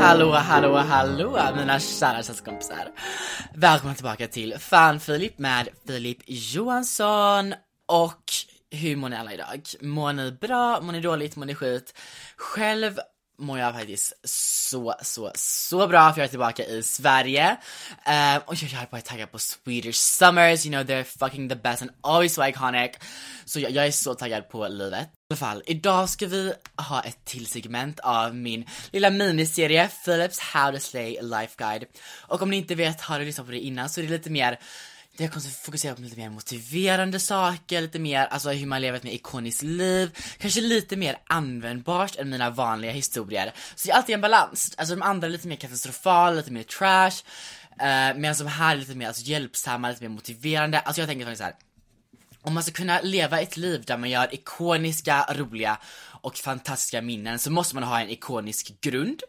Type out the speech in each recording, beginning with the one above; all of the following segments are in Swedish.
Hallå, hallå, hallå mina kära sällskapskompisar. Välkomna tillbaka till Fan Filip med Filip Johansson och hur mår ni alla idag? Mår ni bra? Mår ni dåligt? Mår ni skit? Själv mår jag faktiskt så, så, så bra för jag är tillbaka i Sverige. Um, och jag är bara taggad på Swedish Summers, you know they're fucking the best and always so iconic. Så jag, jag är så taggad på livet. I alla fall, idag ska vi ha ett till segment av min lilla miniserie Philips How to Slay Life Guide. Och om ni inte vet, har du lyssnat på det innan så är det lite mer där jag kommer fokusera på lite mer motiverande saker, lite mer alltså hur man lever ett mer ikoniskt liv, kanske lite mer användbart än mina vanliga historier. Så det är alltid en balans, alltså de andra är lite mer katastrofala, lite mer trash, eh, medan de här är lite mer alltså, hjälpsamma, lite mer motiverande. Alltså jag tänker faktiskt så här. Om man ska kunna leva ett liv där man gör ikoniska, roliga och fantastiska minnen så måste man ha en ikonisk grund.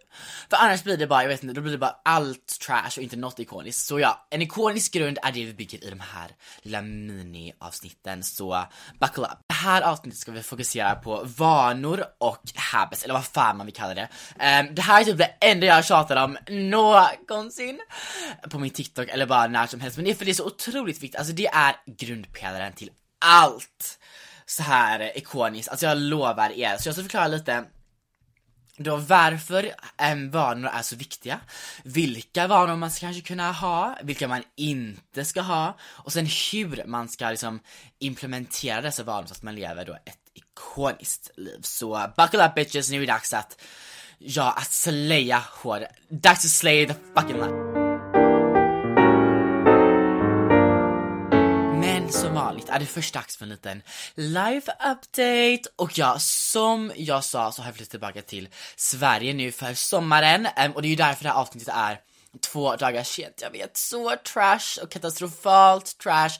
För annars blir det bara, jag vet inte, då blir det bara allt trash och inte något ikoniskt. Så ja, en ikonisk grund är det vi bygger i de här lilla mini-avsnitten, så buckle up. Det här avsnittet ska vi fokusera på vanor och habits, eller vad fan man vill kalla det. Um, det här är typ det enda jag tjatar om någonsin på min TikTok eller bara när som helst, men det är för det är så otroligt viktigt, alltså det är grundpelaren till allt så här ikoniskt, alltså jag lovar er. Så jag ska förklara lite då varför äm, vanor är så viktiga, vilka vanor man ska kanske kunna ha, vilka man inte ska ha och sen hur man ska liksom implementera dessa vanor så att man lever då ett ikoniskt liv. Så buckle up bitches, nu är det dags att, ja, att slaya hår. Dags att slay the fucking life. Avsnitt är det först dags för en liten live update och ja, som jag sa så har jag flyttat tillbaka till Sverige nu för sommaren ehm, och det är ju därför det här avsnittet är två dagar sent. Jag vet, så trash och katastrofalt trash.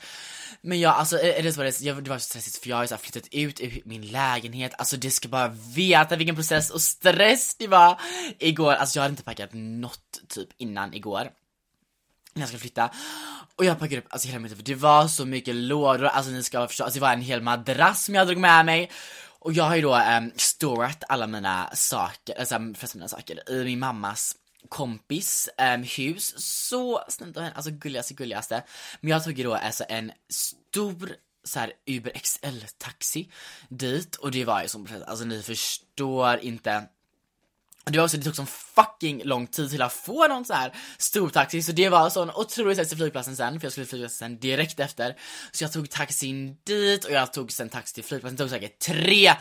Men ja, alltså är det så det, jag, det var så stressigt för jag har ju flyttat ut ur min lägenhet, alltså det ska bara veta vilken process och stress det var igår. Alltså jag hade inte packat något typ innan igår. När jag skulle flytta. Och jag packade upp alltså hela mitt för det var så mycket lådor, alltså ni ska förstå, alltså det var en hel madrass som jag drog med mig. Och jag har ju då ehm, um, storat alla mina saker, alltså flesta mina saker i min mammas kompis um, hus. Så snällt av henne, alltså gulligaste gulligaste. Men jag tog ju då alltså en stor så här Uber XL taxi dit och det var ju som alltså ni förstår inte det var också, det tog sån fucking lång tid till att få någon så här stor taxi så det var sån otrolig stress till flygplatsen sen för jag skulle flyga sen direkt efter. Så jag tog taxin dit och jag tog sen taxi till flygplatsen, det tog säkert tre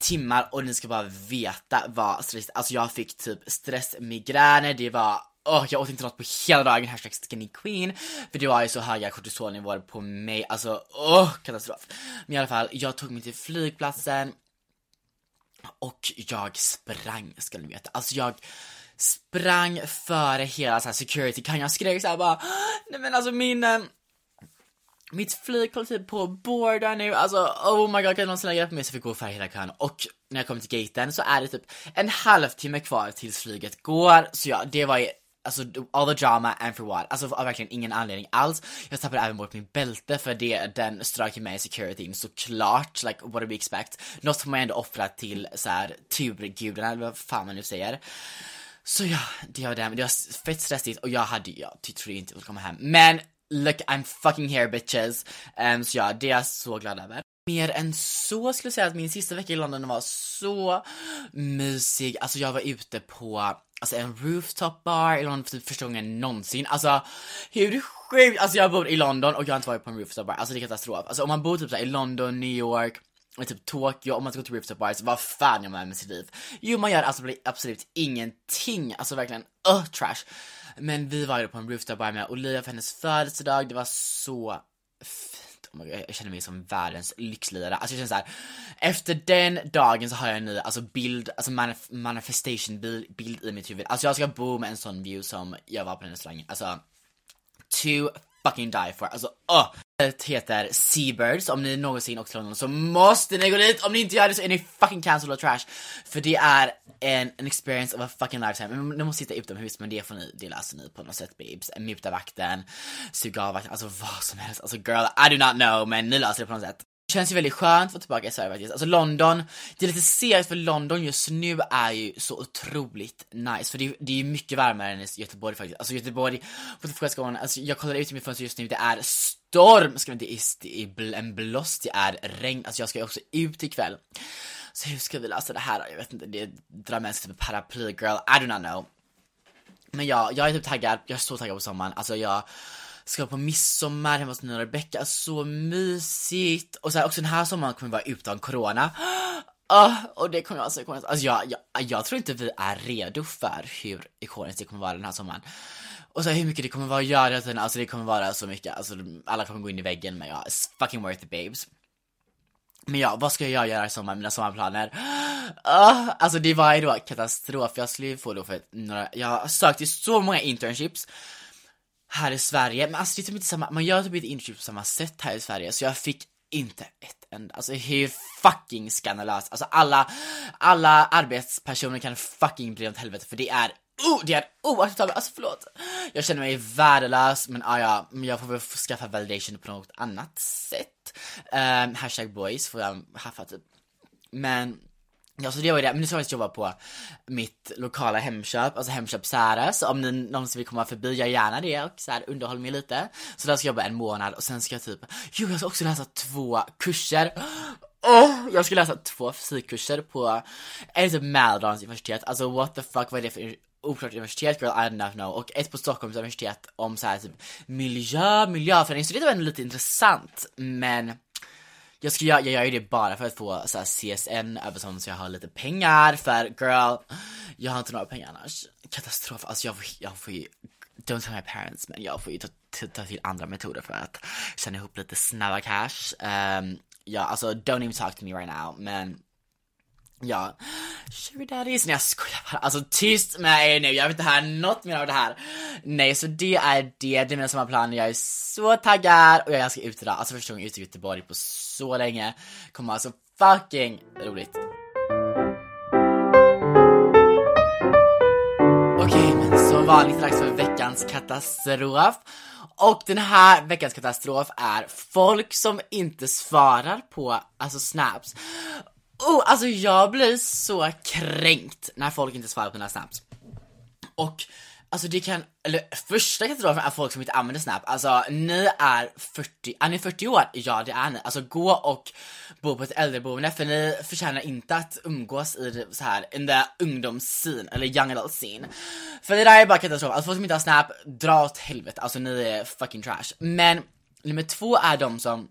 timmar och ni ska bara veta vad stress, alltså jag fick typ stressmigräner, det var Oh, jag åt inte något på hela dagen, hashtag skinny queen. För det var ju så höga kortisolnivåer på mig, alltså åh, oh, katastrof. Men i alla fall, jag tog mig till flygplatsen, och jag sprang, ska ni veta. Alltså jag sprang före hela så security kan jag skrek såhär bara Nej men alltså min... Eh, mitt flyg håller typ på att boarda nu, alltså oh my god kan någon snälla hjälpa mig så jag fick gå för hela kön? Och när jag kom till gaten så är det typ en halvtimme kvar tills flyget går, så ja, det var ju Alltså all the drama and for what? Alltså av verkligen ingen anledning alls. Jag tappade även bort min bälte för det, den strök med i securityn såklart, like what do we expect? Något som man ändå offra till såhär turgudarna eller vad fan man nu säger. Så ja, det var det, det var fett stressigt och jag hade, jag trodde inte jag skulle komma hem. Men look I'm fucking here bitches. Um, så ja, det är jag så glad över. Mer än så skulle jag säga att min sista vecka i London var så mysig. Alltså jag var ute på alltså en rooftop bar i London för typ första gången någonsin. Alltså hur sjukt, alltså jag bor i London och jag har inte varit på en rooftop bar, alltså det är katastrof. Alltså om man bor typ såhär i London, New York, och typ Tokyo, om man ska gå till rooftop bars, vad fan gör man med sitt liv? Jo man gör alltså absolut ingenting, alltså verkligen, uh, trash. Men vi var ju på en rooftop bar med Olivia för hennes födelsedag, det var så fint. Oh God, jag känner mig som världens lyxlirare. Alltså jag känner såhär, efter den dagen så har jag en ny alltså bild, alltså manif manifestation bild, bild i mitt huvud. Alltså jag ska bo med en sån view som jag var på den restaurangen. Alltså, to fucking die for. Alltså, uh. Det heter Seabirds, om ni någonsin åkt till London så måste ni gå dit, om ni inte gör det så är ni fucking cancelled och trash. För det är en, en experience of a fucking lifetime. Men ni måste sitta utomhus, men det får ni, det löser ni på något sätt babes. Muta vakten, suga av vakten, alltså vad som helst. Alltså girl, I do not know, men ni löser det på något sätt. Det känns ju väldigt skönt att vara tillbaka i Sverige faktiskt. Alltså London, det är lite segt för London just nu är ju så otroligt nice. För det är, det är mycket varmare än i Göteborg faktiskt. Alltså Göteborg, på typ Skåne, alltså jag kollar ut i mitt fönster just nu, det är storm! Ska inte, är, det är en blåst, det är regn, alltså jag ska ju också ut ikväll. Så hur ska vi lösa det här då? Jag vet inte, det drar med sig typ paraply girl, I do not know. Men ja, jag är typ taggad, jag är så taggad på sommaren, alltså jag ska på midsommar hemma hos Nina och Rebecca, så mysigt! Och så här, också den här sommaren kommer vi vara utan corona. Oh, och det kommer vara så alltså ikoniskt. Alltså jag, jag, jag tror inte vi är redo för hur ikoniskt det kommer vara den här sommaren. Och så här, hur mycket det kommer vara att göra, alltså det kommer vara så mycket, alltså alla kommer gå in i väggen men ja, it's fucking worth it babes. Men ja, vad ska jag göra i sommar, mina sommarplaner? Uh, alltså det var ju då katastrof, jag skulle ju få då för några, jag har sökt till så många internships här i Sverige, men alltså det är typ inte samma, man gör typ inte internship på samma sätt här i Sverige, så jag fick inte ett enda, alltså hur fucking skandalöst, alltså alla, alla arbetspersoner kan fucking bli åt helvete för det är Oh, det är oacceptabelt, alltså förlåt. Jag känner mig värdelös, men ah, ja, jag får väl skaffa validation på något annat sätt. Um, hashtag boys får jag haffa typ. Men Ja, så det var ju det. Men nu ska jag faktiskt jobba på mitt lokala Hemköp, alltså Hemköp Särö. Så om ni någonsin vill komma förbi, gör gärna det och så här, underhåll mig lite. Så där ska jag jobba en månad och sen ska jag typ, jo jag ska också läsa två kurser. Oh, jag ska läsa två fysikkurser på, är det typ Mälardalens universitet? Alltså what the fuck, vad är det för oklart universitet, girl, I don't know. Och ett på Stockholms universitet om så här typ miljö, miljöförändring. Så det var ändå lite intressant, men jag, ska, jag, jag gör ju det bara för att få så här, CSN över så jag har lite pengar för girl, jag har inte några pengar annars. Katastrof, alltså jag, jag får ju, don't tell my parents, men jag får ju ta, ta till andra metoder för att tjäna ihop lite snabba cash. Um, ja, alltså don't even talk to me right now, men Ja, sugar nej jag skojar bara. Alltså tyst med er nu, jag vill inte höra något mer av det här. Nej, så det är det, det är mina sommarplaner, jag är så taggad och jag ska ut idag. Alltså första gången ute i Göteborg på så länge. Kommer vara så fucking roligt. Okej, okay, men som vanligt dags för veckans katastrof. Och den här veckans katastrof är folk som inte svarar på, alltså snaps. Oh, alltså jag blir så kränkt när folk inte svarar på mina snaps. Och Alltså det kan, eller första katastrofen är folk som inte använder Snap. Alltså ni är 40, är ni 40 år? Ja det är ni. Alltså gå och bo på ett äldreboende för ni förtjänar inte att umgås i så här in the ungdomsscene, eller young adult scene. För det där är bara katastrof. Alltså folk som inte har Snap, dra åt helvete. Alltså ni är fucking trash. Men nummer två är de som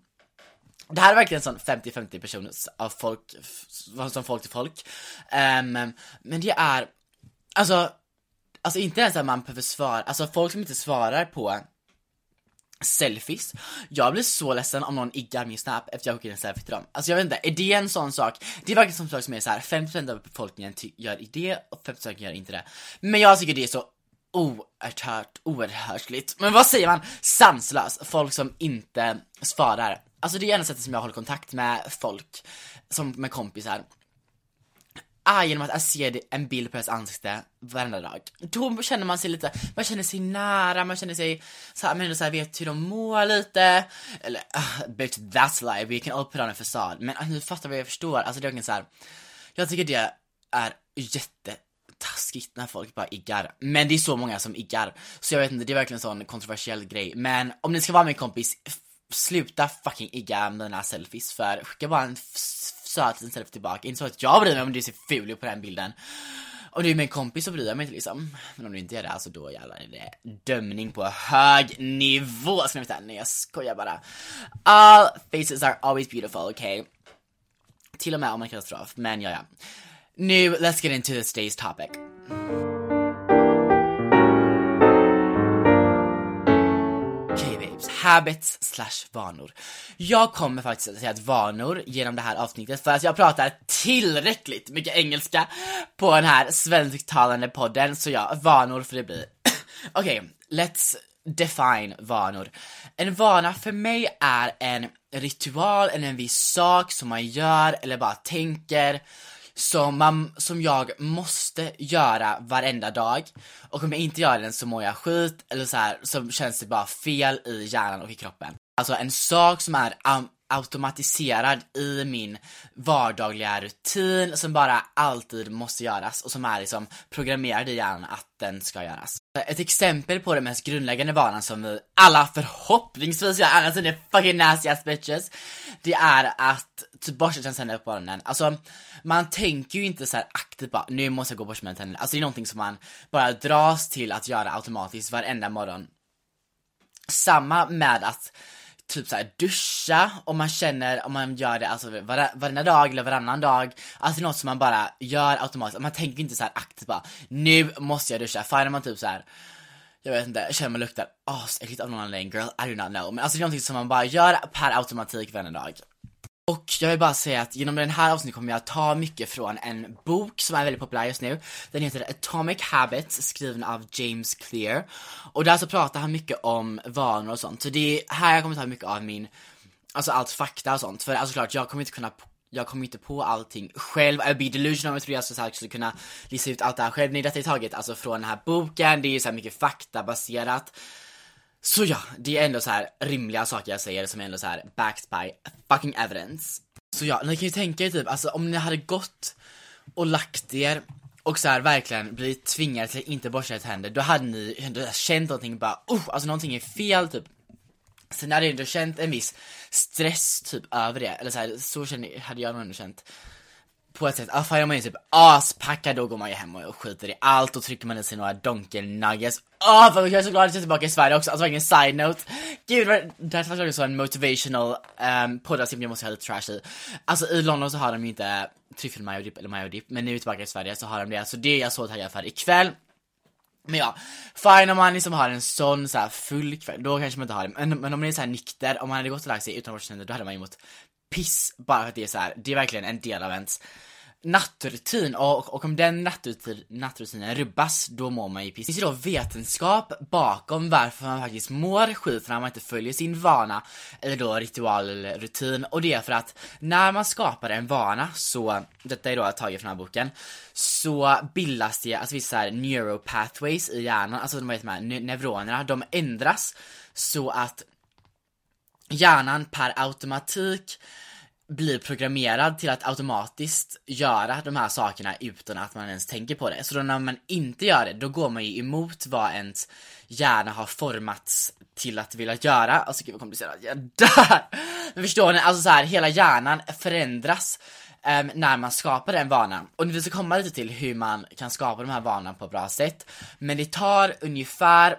det här är verkligen en sån 50-50 personer av folk, som folk till folk. Um, men det är, alltså, alltså inte ens att man behöver svara, alltså folk som inte svarar på selfies. Jag blir så ledsen om någon iggar min snap efter jag skickar en selfie till dem. Alltså jag vet inte, är det en sån sak? Det är verkligen som sak som är så här 50% av befolkningen gör det och 50% gör inte det. Men jag tycker det är så oerhört, oerhörtligt. Men vad säger man? Sanslös. Folk som inte svarar. Alltså det är enda sättet som jag håller kontakt med folk, som med kompisar. Ah, genom att jag ser en bild på deras ansikte varenda dag. Då känner man sig lite, man känner sig nära, man känner sig såhär, men så här, vet hur de mår lite. Eller, uh, bitch that's lie, we can all put on a fasad. Men alltså, uh, ni fattar vad jag förstår, alltså det är verkligen såhär, jag tycker det är jätte taskigt när folk bara iggar. Men det är så många som iggar. Så jag vet inte, det är verkligen en sån kontroversiell grej. Men om ni ska vara min kompis, sluta fucking igga mina selfies för skicka bara en söt liten selfie tillbaka. Inte så att jag bryr mig om du ser ful ut på den bilden. Om du är min kompis så bryr jag mig inte liksom. Men om du inte är det, alltså då jävlar är det dömning på hög nivå. Ska ni veta? Nej jag skojar bara. All faces are always beautiful, okay? Till och med om man katastrof, men ja ja. Nu, let's get into this day's topic. habits slash vanor. Jag kommer faktiskt att säga att vanor genom det här avsnittet för att jag pratar tillräckligt mycket engelska på den här svensktalande podden, så ja, vanor för det blir. Okej, okay, let's define vanor. En vana för mig är en ritual eller en viss sak som man gör eller bara tänker som, man, som jag måste göra varenda dag. Och om jag inte gör den så mår jag skit, eller så här, så känns det bara fel i hjärnan och i kroppen. Alltså en sak som är um, automatiserad i min vardagliga rutin som bara alltid måste göras och som är liksom programmerad i hjärnan att den ska göras. Ett exempel på den mest grundläggande vanan som vi alla förhoppningsvis gör, annars är det fucking nasty ass bitches. Det är att typ borsta tänderna på morgonen. Alltså, man tänker ju inte så här aktivt bara, nu måste jag gå och borsta mina tänder. Alltså det är någonting som man bara dras till att göra automatiskt varenda morgon. Samma med att typ såhär duscha, om man känner, om man gör det alltså var, varenda dag eller varannan dag, alltså något som man bara gör automatiskt, man tänker inte såhär aktivt bara, nu måste jag duscha, Fine om man typ såhär jag vet inte, känner man luktar asäckligt av någon anledning, girl, I do not know. Men alltså det är någonting som man bara gör per automatik varje dag. Och jag vill bara säga att genom den här avsnittet kommer jag ta mycket från en bok som är väldigt populär just nu. Den heter Atomic Habits, skriven av James Clear. Och där så pratar han mycket om vanor och sånt. Så det är här jag kommer ta mycket av min, alltså allt fakta och sånt. För alltså klart, jag kommer inte kunna jag kommer inte på allting själv, I'll be delusional jag tror jag så skulle kunna lista ut allt det här själv. Nej, detta är taget alltså från den här boken, det är ju så här mycket faktabaserat. Så ja, det är ändå så här rimliga saker jag säger som är ändå så här backed by fucking evidence. Så ja, ni kan ju tänka er typ, alltså om ni hade gått och lagt er och så här verkligen blivit tvingade till att inte borsta era händer, då hade ni ändå känt någonting bara, oh, alltså någonting är fel typ. Sen hade jag ändå känt en viss stress typ över det, eller så här, så kände, hade jag nog ändå känt på ett sätt, ah, fan, man är typ aspackad, då går man ju hem och skiter i allt och trycker man i sig några donken-nuggets. Åh, ah, oh, jag är så glad att jag är tillbaka i Sverige också, alltså ingen side-note. Gud, det här var så en motivational um, poddavsnitt jag måste ha lite trash i. Alltså i London så har de ju inte tryffelmajo-dipp eller majo-dipp, men nu är vi tillbaka i Sverige så har de det, så det är jag så taggad för ikväll. Men ja, fine om man liksom har en sån så här full kväll, då kanske man inte har det. Men, men om man är så här nykter, om man hade gått och lagt sig utan vårt då hade man ju mått piss bara för att det är så här, det är verkligen en del av ens nattrutin. Och, och om den nattrutin, nattrutinen rubbas, då mår man ju piss. Det finns ju då vetenskap bakom varför man faktiskt mår skit när man inte följer sin vana eller då ritual eller rutin och det är för att när man skapar en vana så, detta är då taget från den här boken, så bildas det alltså vissa här neuropathways i hjärnan, alltså de här de neuronerna, de ändras så att hjärnan per automatik blir programmerad till att automatiskt göra de här sakerna utan att man ens tänker på det. Så då när man inte gör det, då går man ju emot vad ens hjärna har formats till att vilja göra. Alltså gud vad komplicerat, jag dör! Men förstår ni, alltså så här, hela hjärnan förändras um, när man skapar den vanan. Och vi ska komma lite till hur man kan skapa de här vanorna på ett bra sätt. Men det tar ungefär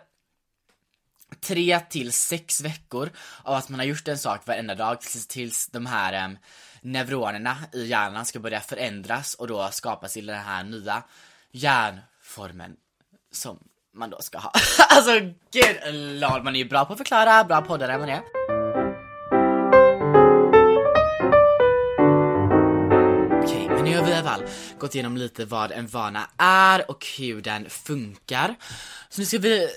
tre till sex veckor av att man har gjort en sak varenda dag tills, tills de här um, neuronerna i hjärnan ska börja förändras och då skapas till den här nya hjärnformen som man då ska ha. alltså gud, lol, man är ju bra på att förklara, bra poddare man är. Okej, men nu har vi i alla fall gått igenom lite vad en vana är och hur den funkar. Så nu ska vi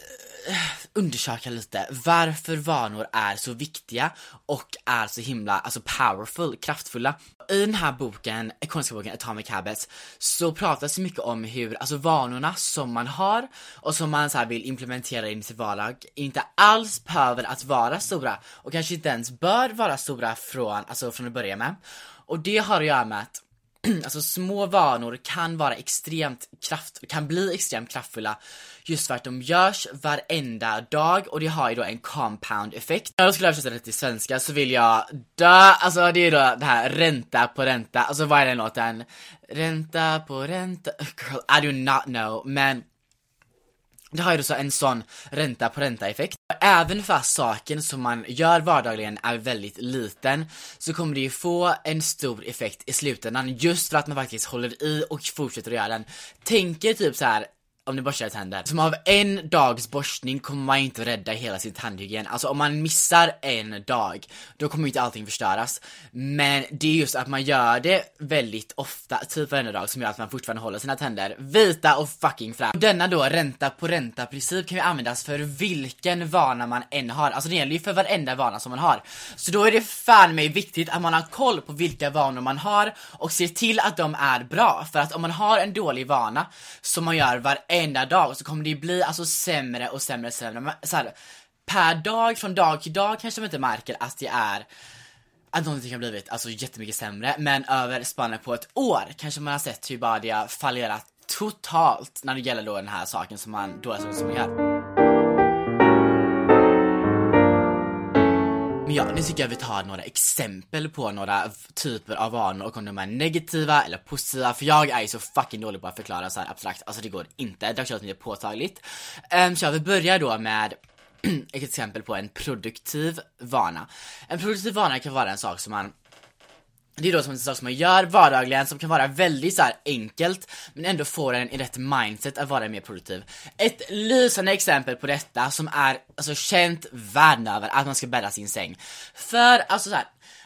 Eh, undersöka lite varför vanor är så viktiga och är så himla, alltså powerful, kraftfulla. I den här boken, ekonomiska boken Atomic Habits, så pratas det mycket om hur, alltså vanorna som man har och som man så vill implementera in i sitt vardag inte alls behöver att vara stora och kanske inte ens bör vara stora från, alltså från att börja med. Och det har att göra med att alltså små vanor kan vara extremt kraft, kan bli extremt kraftfulla just för att de görs varenda dag och det har ju då en compound effekt. När jag skulle översätta det till svenska så vill jag dö, alltså det är då det här ränta på ränta, alltså vad är den låten? Ränta på ränta, girl I do not know, men det har ju så en sån ränta på ränta effekt. Även fast saken som man gör vardagligen är väldigt liten så kommer det ju få en stor effekt i slutändan just för att man faktiskt håller i och fortsätter att göra den. Tänker typ så här om ni borstar tänder. Som av en dags borstning kommer man inte rädda hela sin tandhygien. Alltså om man missar en dag, då kommer inte allting förstöras. Men det är just att man gör det väldigt ofta, typ varenda dag, som gör att man fortfarande håller sina tänder vita och fucking fräscha. Denna då ränta på ränta princip kan ju användas för vilken vana man än har. Alltså det gäller ju för varenda vana som man har. Så då är det fan mig viktigt att man har koll på vilka vanor man har och ser till att de är bra. För att om man har en dålig vana som man gör varenda varenda dag så kommer det ju bli alltså sämre och sämre och sämre. Så här, per dag, från dag till dag kanske man inte märker att det är att någonting har blivit alltså jättemycket sämre, men över spannet på ett år kanske man har sett hur bara det har fallerat totalt när det gäller då den här saken som man då är så som Men ja, nu tycker jag vi tar några exempel på några typer av vanor och om de är negativa eller positiva, för jag är ju så fucking dålig på att förklara så här abstrakt, alltså det går inte, det har kört lite påtagligt. Um, så vi börjar då med ett exempel på en produktiv vana. En produktiv vana kan vara en sak som man det är då som en sak som man gör vardagligen som kan vara väldigt så enkelt men ändå får en i rätt mindset att vara mer produktiv. Ett lysande exempel på detta som är alltså känt världen över att man ska bädda sin säng. För alltså så här,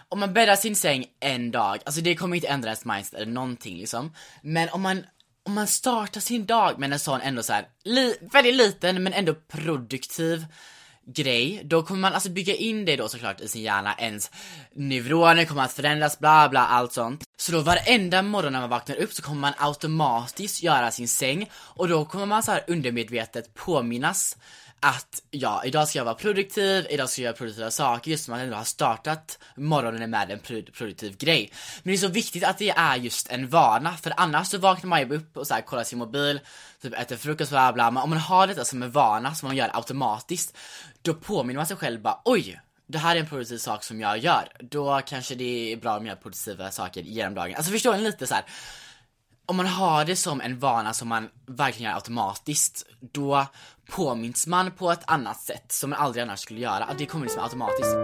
om man bäddar sin säng en dag, alltså det kommer inte ändra ens mindset eller någonting liksom. Men om man om man startar sin dag med en sån ändå så här, li, väldigt liten men ändå produktiv grej, då kommer man alltså bygga in det då såklart i sin hjärna, ens neuroner kommer att förändras, bla bla, allt sånt. Så då varenda morgon när man vaknar upp så kommer man automatiskt göra sin säng och då kommer man så här undermedvetet påminnas att ja, idag ska jag vara produktiv, idag ska jag göra produktiva saker just som att man ändå har startat morgonen med en produktiv grej. Men det är så viktigt att det är just en vana, för annars så vaknar man ju upp och så här, kollar sin mobil, typ äter frukost, bla bla, men om man har detta som en vana som man gör automatiskt, då påminner man sig själv bara oj, det här är en produktiv sak som jag gör, då kanske det är bra om jag gör produktiva saker genom dagen. Alltså förstår ni lite så här, om man har det som en vana som man verkligen gör automatiskt, då påminns man på ett annat sätt som man aldrig annars skulle göra. Det kommer liksom automatiskt.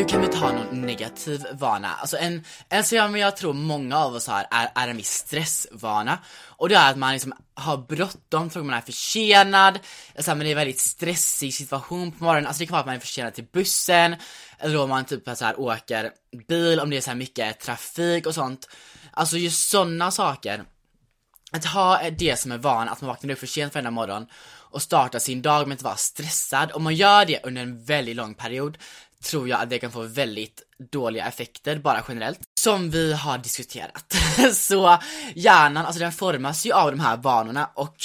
Nu kan vi ta någon negativ vana. Alltså en, en som jag tror många av oss har är, är en viss stressvana. Och det är att man liksom har bråttom, tror man är försenad, alltså, men det är en väldigt stressig situation på morgonen. Alltså det kan vara att man är försenad till bussen, eller då man typ så här åker bil om det är så här mycket trafik och sånt. Alltså just sådana saker. Att ha det som är van, att man vaknar upp för sent varenda morgon och startar sin dag med att vara stressad. Om man gör det under en väldigt lång period tror jag att det kan få väldigt dåliga effekter bara generellt. Som vi har diskuterat. så hjärnan, alltså den formas ju av de här vanorna och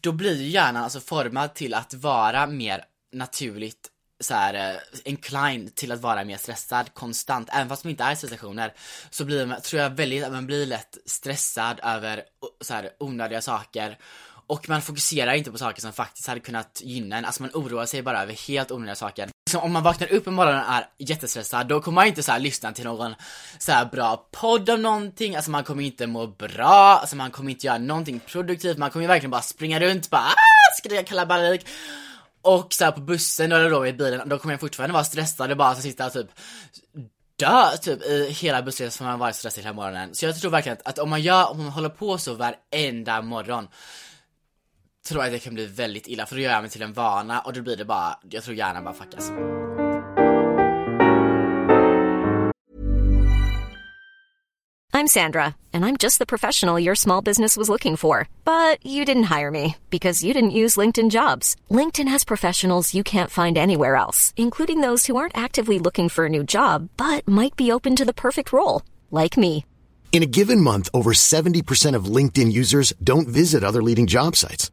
då blir ju hjärnan alltså formad till att vara mer naturligt så här, eh, inclined till att vara mer stressad konstant, även fast man inte är i situationer så blir man, tror jag väldigt, att man blir lätt stressad över så här, onödiga saker och man fokuserar inte på saker som faktiskt hade kunnat gynna en, alltså man oroar sig bara över helt onödiga saker. Så om man vaknar upp en morgon och är jättestressad, då kommer man inte så lyssna till någon så här bra podd om någonting, alltså man kommer inte må bra, alltså man kommer inte göra någonting produktivt, man kommer ju verkligen bara springa runt, bara ah, skrika kalabalik. Och så på bussen eller då i bilen, då kommer jag fortfarande vara stressad och bara så sitta typ dö typ i hela bussresan som man varit stressad hela morgonen. Så jag tror verkligen att, att, om man gör, om man håller på så varenda morgon tror att det kan bli väldigt illa för då gör jag mig till en vana och då blir det bara, jag tror hjärnan bara fuckas. I'm Sandra, and I'm just the professional your small business was looking for. But you didn't hire me because you didn't use LinkedIn jobs. LinkedIn has professionals you can't find anywhere else, including those who aren't actively looking for a new job but might be open to the perfect role, like me. In a given month, over 70% of LinkedIn users don't visit other leading job sites.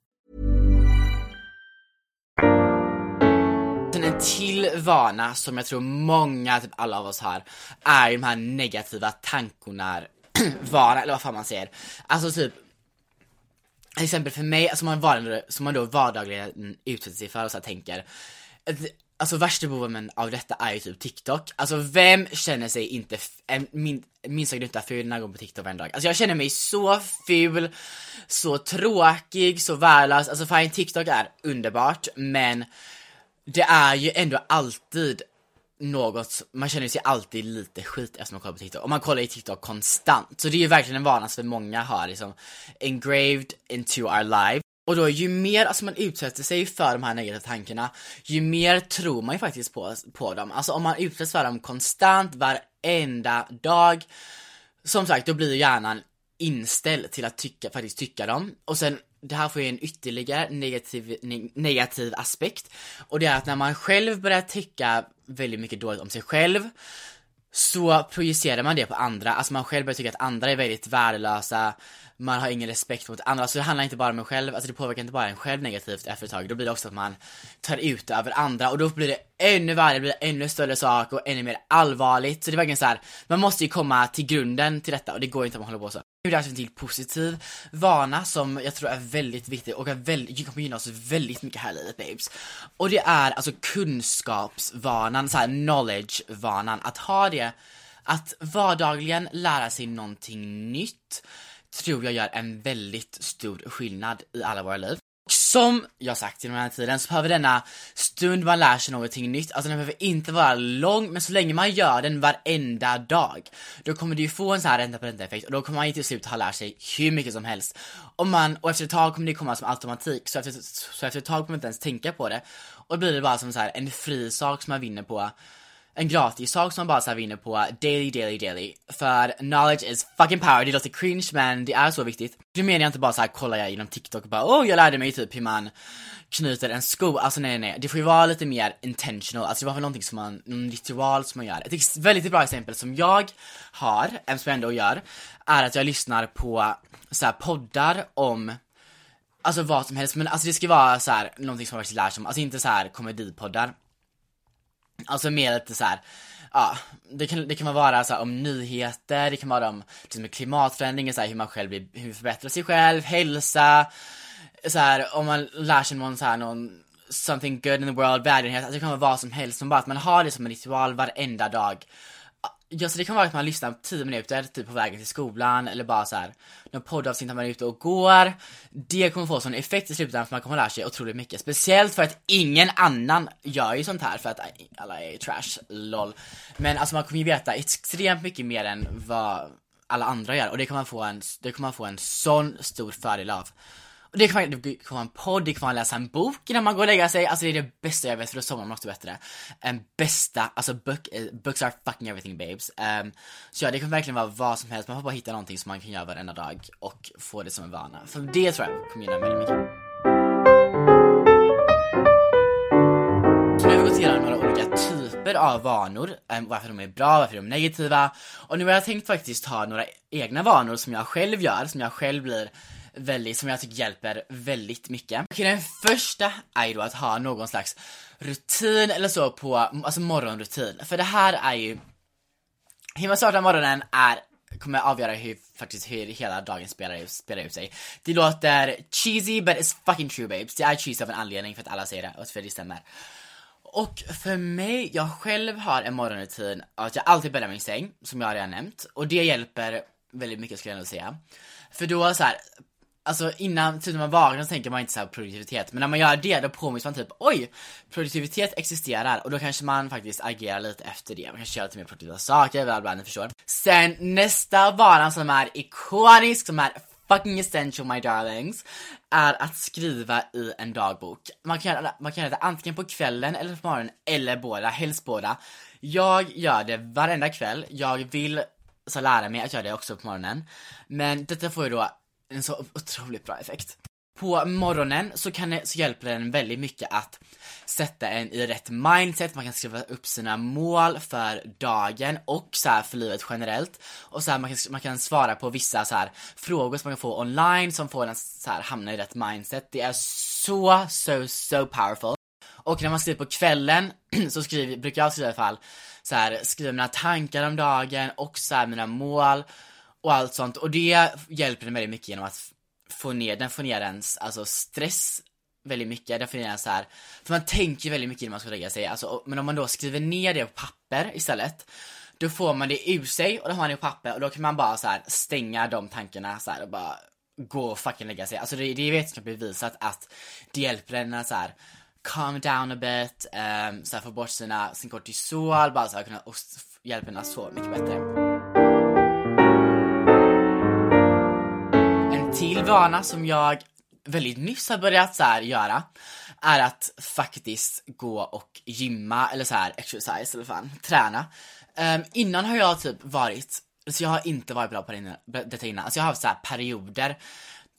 till vana som jag tror många, typ alla av oss har, är ju de här negativa tankorna vana eller vad fan man säger. Alltså typ, till exempel för mig, som man, som man då vardagligen utsätter sig för och så här tänker, Alltså värsta boven av detta är ju typ TikTok. Alltså vem känner sig inte f- en- min, minsta gnutta ful när jag går på TikTok varje dag? Alltså jag känner mig så ful, så tråkig, så värdelös. Alltså fine TikTok är underbart men det är ju ändå alltid något, man känner sig alltid lite skit efter man kollar på TikTok. Och man kollar i TikTok konstant. Så det är ju verkligen en vana som många har liksom engraved into our life. Och då ju mer alltså man utsätter sig för de här negativa tankarna, ju mer tror man ju faktiskt på, på dem. Alltså om man utsätts för dem konstant, varenda dag, som sagt, då blir ju hjärnan inställd till att tycka, faktiskt tycka dem. Och sen, det här får ju en ytterligare negativ, ne- negativ aspekt. Och det är att när man själv börjar tycka väldigt mycket dåligt om sig själv, så projicerar man det på andra. Alltså man själv börjar tycka att andra är väldigt värdelösa, man har ingen respekt mot andra. Så det handlar inte bara om en själv, alltså det påverkar inte bara en själv negativt efter ett tag. Då blir det också att man tar ut det över andra och då blir det ännu värre, det blir ännu större sak och ännu mer allvarligt. Så det är verkligen så här, man måste ju komma till grunden till detta och det går inte om man håller på så. Nu är det alltså en till positiv vana som jag tror är väldigt viktig och är väldigt, kommer gynna oss väldigt mycket här i livet babes. Och det är alltså kunskapsvanan, så här knowledge-vanan, att ha det, att vardagligen lära sig någonting nytt tror jag gör en väldigt stor skillnad i alla våra liv. Och som jag sagt genom den här tiden så behöver denna stund man lär sig någonting nytt, alltså den behöver inte vara lång, men så länge man gör den varenda dag, då kommer det ju få en sån här ränta på ränta effekt och då kommer man ju till slut ha lärt sig hur mycket som helst. Och man, och efter ett tag kommer det komma som automatik, så efter, så efter ett tag kommer man inte ens tänka på det. Och då blir det bara som så här en fri sak som man vinner på en gratis sak som man bara så här vinner på daily, daily, daily. För knowledge is fucking power, det låter cringe men det är så viktigt. Nu menar jag inte bara så här kollar jag genom TikTok och bara oh jag lärde mig typ hur man knyter en sko, alltså nej nej, det får ju vara lite mer intentional, alltså det var väl någonting som man, någon ritual som man gör. Ett väldigt bra exempel som jag har, även som jag ändå gör, är att jag lyssnar på så här poddar om Alltså vad som helst, men alltså det ska vara så här någonting som man faktiskt lär sig om, alltså inte så här komedipoddar. Alltså mer lite så här. Ja, det kan, det kan vara så här om nyheter, det kan vara om liksom, klimatförändringar, så här, hur man själv blir, hur man förbättrar sig själv, hälsa, så här, om man lär sig någon så här, någon something good in the world, välgörenhet, alltså det kan vara vad som helst, men bara att man har det som en ritual varenda dag. Ja, så det kan vara att man lyssnar 10 minuter, typ på vägen till skolan, eller bara så här någon poddavsnitt när man är ute och går. Det kommer få sån effekt i slutändan för man kommer lära sig otroligt mycket. Speciellt för att ingen annan gör ju sånt här för att alla är trash, LOL. Men alltså man kommer ju veta extremt mycket mer än vad alla andra gör och det kommer man få en, det kommer man få en sån stor fördel av. Och det kan, vara, det vara en podd, det kan vara läsa en bok innan man går och lägger sig. Alltså det är det bästa jag vet för då sover man också bättre. Um, bästa, alltså book, uh, books are fucking everything babes. Um, så ja, det kan verkligen vara vad som helst. Man får bara hitta någonting som man kan göra varenda dag och få det som en vana. För det tror jag kommer gynna väldigt mycket. Nu har vi gått igenom några olika typer av vanor, ehm, varför de är bra, varför de är negativa. Och nu har jag tänkt faktiskt ha några egna vanor som jag själv gör, som jag själv blir väldigt, som jag tycker hjälper väldigt mycket. Okej, den första är ju då att ha någon slags rutin eller så på, alltså morgonrutin. För det här är ju, hur man startar morgonen är kommer avgöra hur, faktiskt hur hela dagen spelar, spelar ut sig. Det låter cheesy but it's fucking true babes. Det är cheesy av en anledning för att alla säger det och för det stämmer. Och för mig, jag själv har en morgonrutin att jag alltid bäddar min säng, som jag redan nämnt. Och det hjälper väldigt mycket skulle jag nog säga. För då så här, Alltså innan, typ när man vaknar så tänker man inte så produktivitet, men när man gör det då påminns man typ oj, produktivitet existerar och då kanske man faktiskt agerar lite efter det. Man kanske gör lite mer produktiva saker, bla bla, ni förstår. Sen nästa varan som är ikonisk, som är fucking essential my darlings, är att skriva i en dagbok. Man kan göra, man kan göra det antingen på kvällen eller på morgonen, eller båda, helst båda. Jag gör det varenda kväll, jag vill så lära mig att göra det också på morgonen. Men detta får ju då en så otroligt bra effekt. På morgonen så, kan det, så hjälper den väldigt mycket att sätta en i rätt mindset, man kan skriva upp sina mål för dagen och så för livet generellt. Och så här, man, kan, man kan svara på vissa så här frågor som man kan få online som får en så här hamna i rätt mindset. Det är så, so, so powerful. Och när man skriver på kvällen så skriver, brukar jag skriva i alla fall så här, skriva mina tankar om dagen och så här, mina mål och allt sånt. Och det hjälper den väldigt mycket genom att få ner, den får ner ens alltså stress väldigt mycket, den får ner ens så här, för man tänker väldigt mycket när man ska lägga sig, alltså, men om man då skriver ner det på papper istället, då får man det ur sig och då har man det på papper och då kan man bara så här stänga de tankarna så här, och bara gå och fucking lägga sig. Alltså det, det är vetenskapligt bevisat att det hjälper en att så här, calm down a bit, um, så här, få bort sina, sin kortisol, bara så här, kunna, och hjälper en att sova mycket bättre. En vana som jag väldigt nyss har börjat så här göra är att faktiskt gå och gymma eller så här exercise eller fan, träna. Um, innan har jag typ varit, så jag har inte varit bra på det, detta innan, alltså jag har haft så här perioder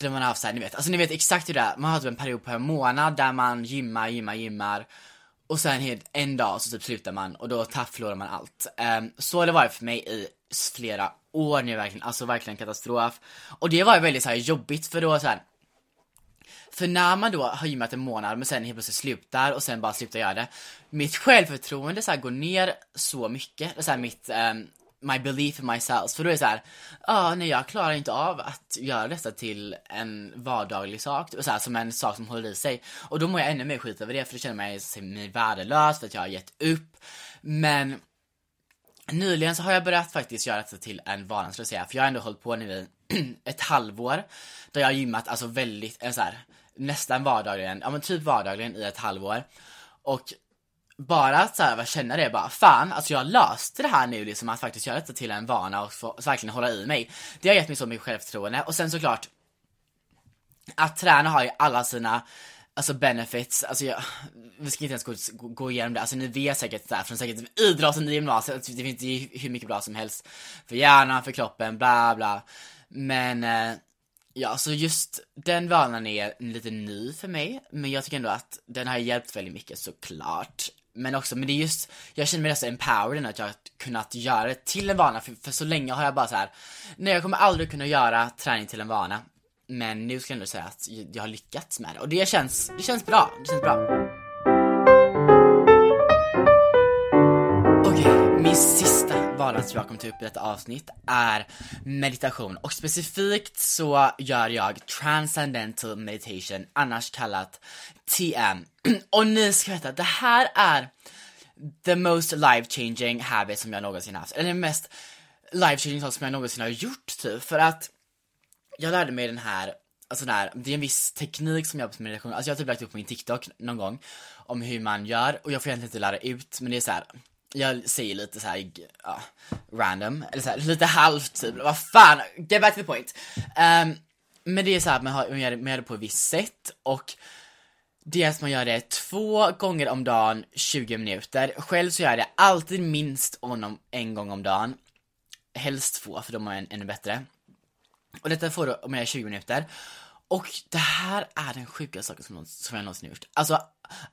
där man har haft såhär, ni vet, alltså ni vet exakt hur det är, man har typ en period på en månad där man gymmar, gymmar, gymmar och sen en dag så typ slutar man och då förlorar man allt. Um, så har det varit för mig i flera år nu verkligen, alltså verkligen katastrof. Och det var väldigt så här jobbigt för då så här. För när man då har gymmat en månad men sen helt plötsligt slutar och sen bara slutar göra det. Mitt självförtroende så här, går ner så mycket, så här, mitt um, my belief in myself. För då är det så här, ja ah, nej jag klarar inte av att göra detta till en vardaglig sak, så här, som en sak som håller i sig. Och då mår jag ännu mer skit över det för då känner jag mig värdelös för att jag har gett upp. Men Nyligen så har jag börjat faktiskt göra det till en vana, skulle jag säga. För jag har ändå hållit på nu i ett halvår. Där jag har gymmat alltså väldigt, eh, så här, nästan vardagligen, ja men typ vardagligen i ett halvår. Och bara att så här, känna det bara, fan, alltså jag löste det här nu liksom att faktiskt göra detta till en vana och få, verkligen hålla i mig. Det har gett mig så mycket självförtroende och sen såklart att träna har ju alla sina Alltså benefits, alltså jag, vi ska inte ens gå, gå igenom det, alltså ni vet säkert där från säkert idrotten i gymnasiet, alltså, det finns ju hur mycket bra som helst för hjärnan, för kroppen, bla bla. Men, eh, ja så just den vanan är lite ny för mig, men jag tycker ändå att den har hjälpt väldigt mycket såklart. Men också, men det är just, jag känner mig så empowered att jag har kunnat göra det till en vana, för, för så länge har jag bara så här. nej jag kommer aldrig kunna göra träning till en vana. Men nu ska jag ändå säga att jag har lyckats med det. Och det känns, det känns bra, det känns bra. Okej, okay, min sista vana som jag kommer ta upp i detta avsnitt är meditation. Och specifikt så gör jag transcendental meditation, annars kallat TM. och ni ska veta, det här är the most life changing habit som jag någonsin haft, eller den mest life changing sak som jag någonsin har gjort typ, för att jag lärde mig den här, alltså där, det är en viss teknik som jag har på meditation, alltså jag har typ lagt upp på min TikTok någon gång om hur man gör och jag får egentligen inte lära ut men det är så här, jag säger lite så här, ja, random, eller så här, lite halvt typ, vad fan, get back to the point. Um, Men det är så här att man, har, man, gör, det- man gör det på ett visst sätt och det är att man gör det två gånger om dagen, 20 minuter. Själv så gör jag det alltid minst om, en gång om dagen. Helst två, för de är ännu bättre. Och detta får du om jag är 20 minuter. Och det här är den sjukaste saken som, som jag någonsin gjort. Alltså,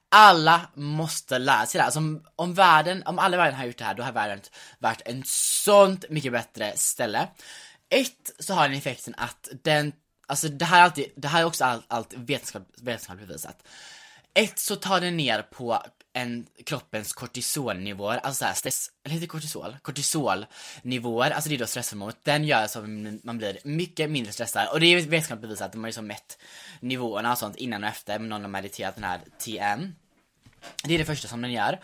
alla måste lära sig det här. Alltså, om, om världen, om alla i världen har gjort det här, då har världen varit en sånt mycket bättre ställe. Ett, så har den effekten att den, alltså det här är alltid, det här är också allt, allt vetenskap, vetenskapligt bevisat. Ett, så tar den ner på en, kroppens kortisolnivåer, alltså såhär stress, eller heter det kortisol? Kortisolnivåer, alltså det är då stresshormonet, den gör så att man blir mycket mindre stressad. Och det är vetenskapligt bevisat att de har liksom mätt nivåerna och sånt innan och efter, med någon har mediterat den här TM. Det är det första som den gör.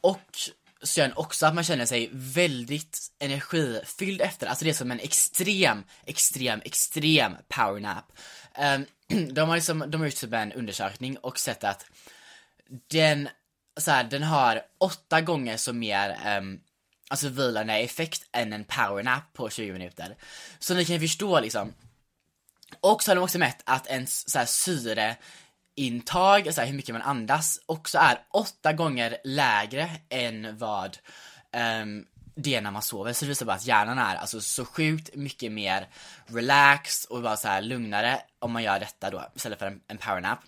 Och så gör den också att man känner sig väldigt energifylld efter, alltså det är som en extrem, extrem, extrem powernap. Um, ehm, de har liksom, de har gjort typ en undersökning och sett att den, så här, den har åtta gånger så mer um, alltså vilande effekt än en powernap på 20 minuter. Så ni kan förstå liksom. Och så har de också mätt att ens så här, syreintag, så här, hur mycket man andas, också är åtta gånger lägre än vad um, det är när man sover. Så det visar bara att hjärnan är alltså så sjukt mycket mer relaxed och bara så här lugnare om man gör detta då istället för en, en powernap.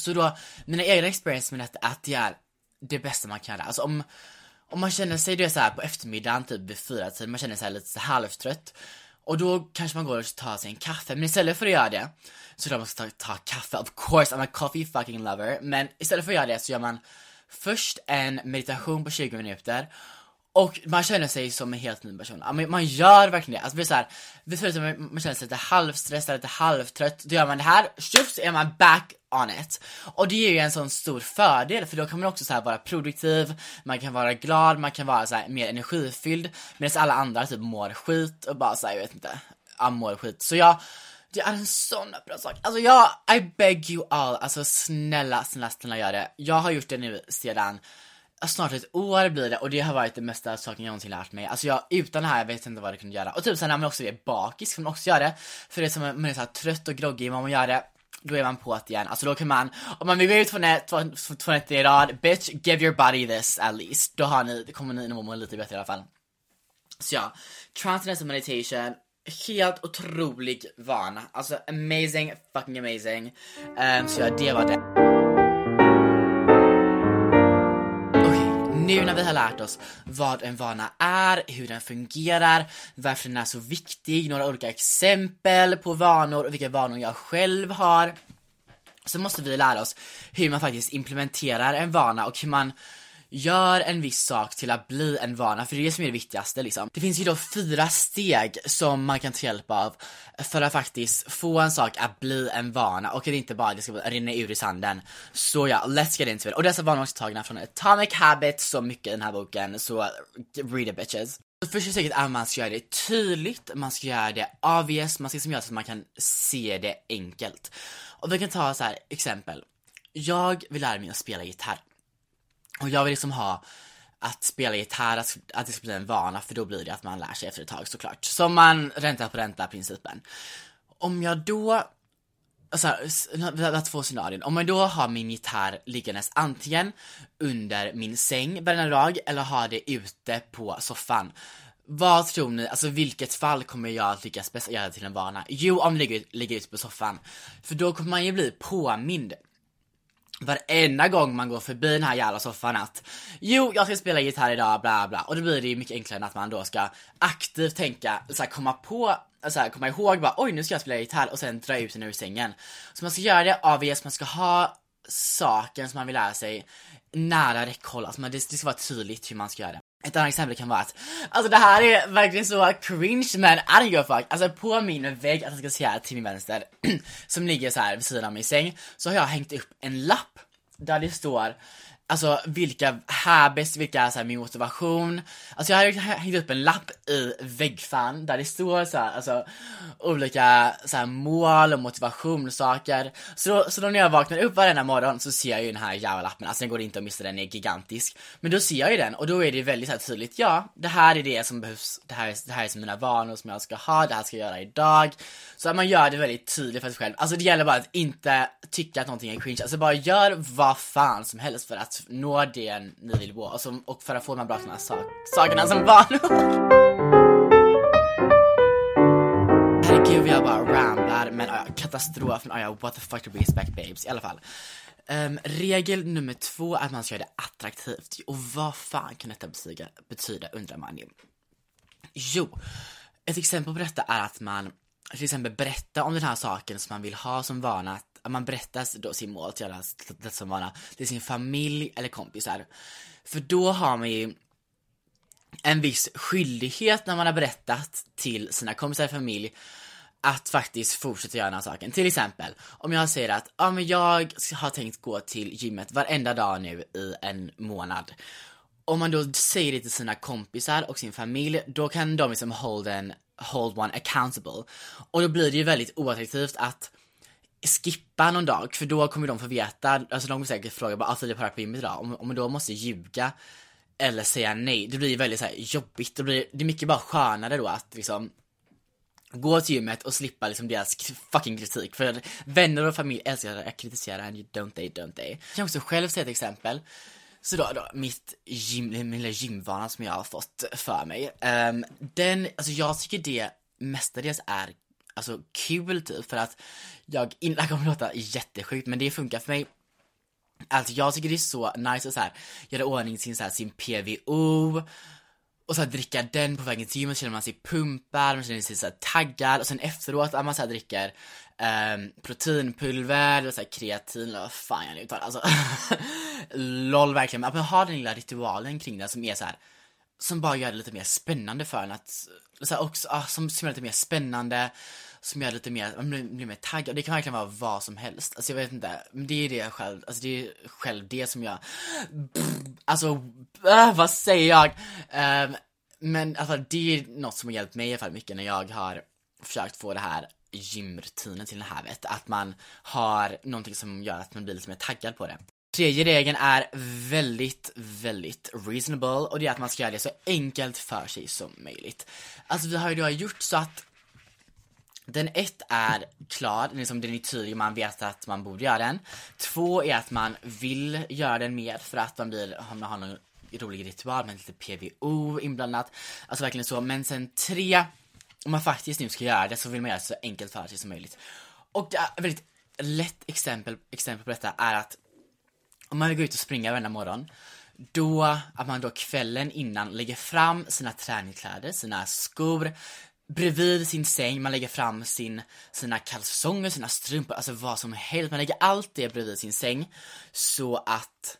Så då, mina egna experience med detta är att det är det bästa man kan göra. Alltså om, om man känner sig, du är så här på eftermiddagen, typ vid fyra tid, man känner sig lite så halvtrött. Och då kanske man går och tar sig en kaffe, men istället för att göra det, så då man ska ta, ta kaffe, of course I'm a coffee fucking lover, men istället för att göra det så gör man först en meditation på 20 minuter, och man känner sig som en helt ny person. Man gör verkligen det. Alltså det är så här, vid förut så man, man känner sig lite halvstressad, lite halvtrött. Då gör man det här, tjoff så är man back on it. Och det ger ju en sån stor fördel, för då kan man också så här vara produktiv, man kan vara glad, man kan vara så här mer energifylld. Medan alla andra typ mår skit och bara såhär, jag vet inte, ja, mår skit. Så jag, det är en sån bra sak. Alltså jag, I beg you all, alltså snälla, snälla, snälla gör det. Jag har gjort det nu sedan snart ett år blir det och det har varit det mesta saken jag någonsin lärt mig. Alltså jag, utan det här, jag vet inte vad det kunde göra. Och typ sen när man också är bakis kan man också göra det. För det är som man är så här trött och groggy, om man gör det, då är man på det igen. Alltså då kan man, om man vill gå ut två två- nätter i rad, bitch, give your body this at least. Då har ni, då kommer ni nog må lite bättre i alla fall. Så ja, transcendental meditation, helt otrolig vana. Alltså amazing, fucking amazing. Um, så ja, det var det. Nu när vi har lärt oss vad en vana är, hur den fungerar, varför den är så viktig, några olika exempel på vanor och vilka vanor jag själv har. Så måste vi lära oss hur man faktiskt implementerar en vana och hur man gör en viss sak till att bli en vana, för det är det som är det viktigaste liksom. Det finns ju då fyra steg som man kan ta hjälp av för att faktiskt få en sak att bli en vana och att det inte bara det ska rinna ur i sanden. Så ja, let's get into it. Och dessa vanor är alltså också tagna från Atomic Habits, så mycket i den här boken, så read it bitches. Första steget är att man ska göra det tydligt, man ska göra det obvious, man ska liksom göra så att man kan se det enkelt. Och vi kan ta så här exempel. Jag vill lära mig att spela gitarr. Och jag vill liksom ha att spela gitarr, att, att det ska bli en vana, för då blir det att man lär sig efter ett tag såklart. Som man ränta på ränta principen. Om jag då, Alltså, vi har två scenarion. Om jag då har min gitarr liggandes antingen under min säng varje dag, eller har det ute på soffan. Vad tror ni, alltså vilket fall kommer jag att lyckas bäst göra till en vana? Jo, om det ligger, ligger ute på soffan. För då kommer man ju bli påmind varenda gång man går förbi den här jävla soffan att Jo, jag ska spela gitarr idag, bla bla. Och då blir det ju mycket enklare än att man då ska aktivt tänka, så här, komma på, så här, komma ihåg bara oj nu ska jag spela gitarr och sen dra ut den ur sängen. Så man ska göra det obvious, man ska ha saken som man vill lära sig nära räckhåll, alltså man, det, det ska vara tydligt hur man ska göra det. Ett annat exempel kan vara att, alltså det här är verkligen så cringe men I don't give a fuck. Alltså på min vägg, att jag ska säga till min vänster, som ligger så här vid sidan av min säng, så har jag hängt upp en lapp där det står Alltså vilka habits, vilka såhär min motivation. Alltså jag har hängt upp en lapp i väggfan där det står så här, alltså olika så här, mål och motivationssaker. Så då, så då när jag vaknar upp varenda morgon så ser jag ju den här jävla lappen, alltså den går inte att missa, den är gigantisk. Men då ser jag ju den och då är det väldigt så här, tydligt, ja det här är det som behövs, det här, det här är som mina vanor som jag ska ha, det här ska jag göra idag. Så att man gör det väldigt tydligt för sig själv. Alltså det gäller bara att inte tycka att någonting är cringe, alltså bara gör vad fan som helst för att nå det ni vill gå och, som, och för att få de här bra såna sak, sakerna som vanor. Herregud jag bara ramlar, men ja, katastrof, men ja, what the fuck to be expect babes i alla fall. Um, regel nummer två är att man ska göra det attraktivt. Och vad fan kan detta betyda, betyda undrar man ju. Jo, ett exempel på detta är att man till exempel berättar om den här saken som man vill ha som vana, att man berättar då sin mål till alla som vana, till sin familj eller kompisar. För då har man ju en viss skyldighet när man har berättat till sina kompisar och familj att faktiskt fortsätta göra den här saken. Till exempel, om jag säger att ja, men jag har tänkt gå till gymmet varenda dag nu i en månad. Om man då säger det till sina kompisar och sin familj, då kan de liksom hold, en, hold one accountable. Och då blir det ju väldigt oattraktivt att skippa någon dag, för då kommer de få veta, alltså de kommer säkert fråga bara, alltså det är på gymmet idag, om, om man då måste ljuga eller säga nej, det blir ju väldigt så här, jobbigt, det blir, det är mycket bara skönare då att liksom gå till gymmet och slippa liksom deras fucking kritik. För vänner och familj älskar att kritisera en, don't they, don't they. Jag kan också själv säga ett exempel. Så då, då mitt gym, min lilla gymvana som jag har fått för mig. Um, den, alltså jag tycker det mestadels är alltså kul typ för att jag, det kommer låta jättesjukt men det funkar för mig. Alltså jag tycker det är så nice att så här, göra ordning sin, så här, sin PVO och så här, dricka den på vägen till gymmet, känner man sig pumpad, man känner sig så här, taggad och sen efteråt att man så här, dricker um, proteinpulver och så här, kreatin eller vad fan jag nu uttalar, alltså. LOL verkligen, att man har den lilla ritualen kring det som är så här som bara gör det lite mer spännande för en att, så här, också, ah, som, som gör det lite mer spännande som gör lite mer, man blir, blir mer taggad. Det kan verkligen vara vad som helst. Alltså jag vet inte, men det är det jag själv, alltså det är själv det som jag, alltså, äh, vad säger jag? Um, men alltså det är något som har hjälpt mig i alla fall mycket när jag har försökt få det här gymrutinen till det här vet, att man har någonting som gör att man blir lite mer taggad på det. Tredje regeln är väldigt, väldigt reasonable och det är att man ska göra det så enkelt för sig som möjligt. Alltså vi har ju då gjort så att den ett är klar, liksom den är tydlig, man vet att man borde göra den. Två är att man vill göra den mer för att man blir, man har någon rolig ritual med lite PVO inblandat. Alltså verkligen så. Men sen tre, om man faktiskt nu ska göra det så vill man göra det så enkelt för sig som möjligt. Och ett väldigt lätt exempel, exempel på detta är att om man vill gå ut och springa varenda morgon då, att man då kvällen innan lägger fram sina träningskläder, sina skor, bredvid sin säng, man lägger fram sin, sina kalsonger, sina strumpor, alltså vad som helst. Man lägger allt det bredvid sin säng så att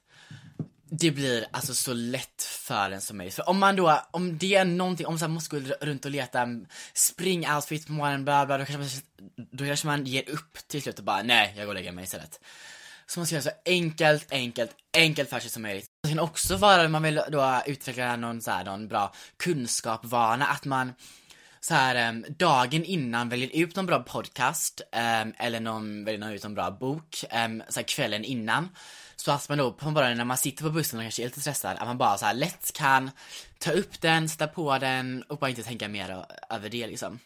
det blir alltså så lätt för en som möjligt. För om man då, om det är någonting, om man måste gå runt och leta mm, spring-outfit på morgonen, bla bla, då kanske, man, då kanske man ger upp till slut och bara nej, jag går och lägger mig istället. Så man ska göra så enkelt, enkelt, enkelt för sig som möjligt. Det kan också vara, om man vill då utveckla någon så här, någon bra kunskapvana, att man så här um, dagen innan väljer ut någon bra podcast um, eller någon, väljer ut någon bra bok um, så här, kvällen innan. Så att man då på morgonen när man sitter på bussen och kanske är lite stressad, att man bara så här lätt kan ta upp den, sätta på den och bara inte tänka mer över det liksom.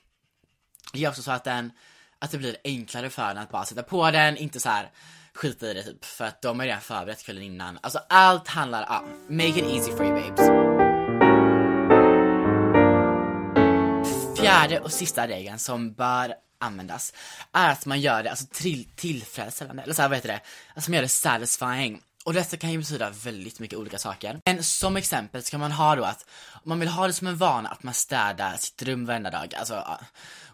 Det gör också så att den, att det blir enklare för den att bara sätta på den, inte så här skita i det typ, för att de har redan förberett kvällen innan. Alltså allt handlar, ja, ah, make it easy for you babes. Fjärde och sista regeln som bör användas är att man gör det alltså till, tillfredsställande, eller så här, vad heter det? Alltså man gör det satisfying. Och detta kan ju betyda väldigt mycket olika saker. Men som exempel ska man ha då att om man vill ha det som en vana att man städar sitt rum varenda dag, alltså uh,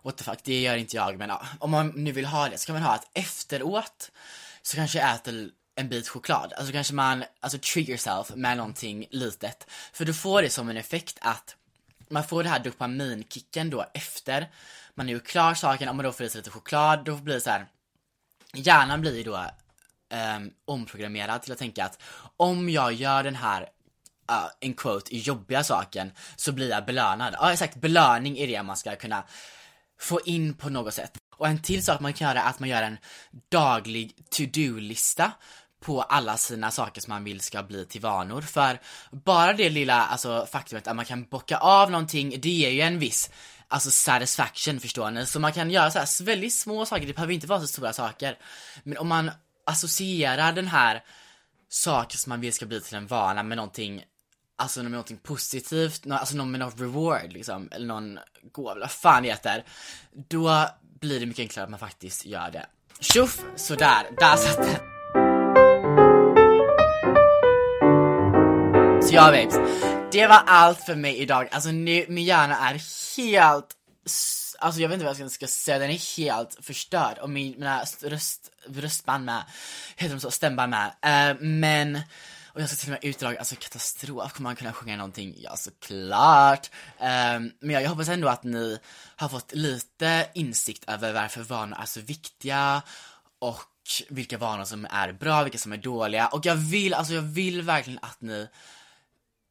what the fuck, det gör inte jag men uh, om man nu vill ha det så kan man ha att efteråt så kanske jag äter en bit choklad, alltså kanske man, alltså treat yourself med någonting litet. För du får det som en effekt att man får det här dopaminkicken då efter man har gjort klar saken, om man då får i sig lite choklad, då blir det så här. Hjärnan blir ju då um, omprogrammerad till att tänka att om jag gör den här uh, en quote, jobbiga saken så blir jag belönad. Ja exakt, belöning är det man ska kunna få in på något sätt. Och en till sak man kan göra är att man gör en daglig to-do-lista på alla sina saker som man vill ska bli till vanor. För bara det lilla alltså, faktumet att man kan bocka av någonting, det ger ju en viss alltså satisfaction förstår ni. Så man kan göra så här väldigt små saker, det behöver inte vara så stora saker. Men om man associerar den här saken som man vill ska bli till en vana med någonting Alltså med någonting positivt, alltså någon med något reward liksom, eller någon gåva, vad fan det heter. Då blir det mycket enklare att man faktiskt gör det. Tjoff! Sådär, där satt den. Så ja babes, det var allt för mig idag. Alltså nu, min hjärna är helt, alltså jag vet inte vad jag ska säga, den är helt förstörd och min, mina röst, röstband med, heter de så, stämband med. Uh, men och jag ska till och med utdrag, alltså katastrof, kommer man kunna sjunga någonting? Ja såklart! Um, men jag, jag hoppas ändå att ni har fått lite insikt över varför vanor är så viktiga och vilka vanor som är bra, vilka som är dåliga och jag vill, alltså jag vill verkligen att ni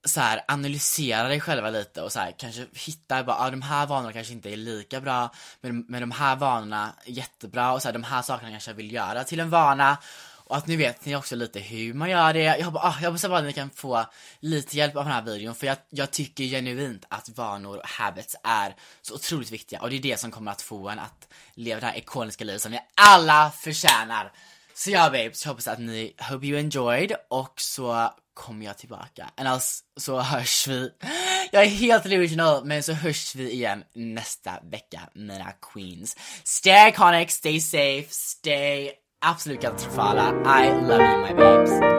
så här, analysera dig själva lite och så här, kanske hitta bara, ah, de här vanorna kanske inte är lika bra, men, men de här vanorna är jättebra och så här, de här sakerna kanske jag vill göra till en vana och att nu vet ni också lite hur man gör det. Jag, hoppas, ah, jag hoppas bara att ni kan få lite hjälp av den här videon för jag, jag tycker genuint att vanor och habits är så otroligt viktiga och det är det som kommer att få en att leva det här ikoniska livet som vi alla förtjänar. Så ja babes, jag hoppas att ni, hope you enjoyed och så kommer jag tillbaka. Annars så hörs vi. Jag är helt delusional, men så hörs vi igen nästa vecka, mina queens. Stay iconic, stay safe, stay absolut katastrofala. I love you my babes.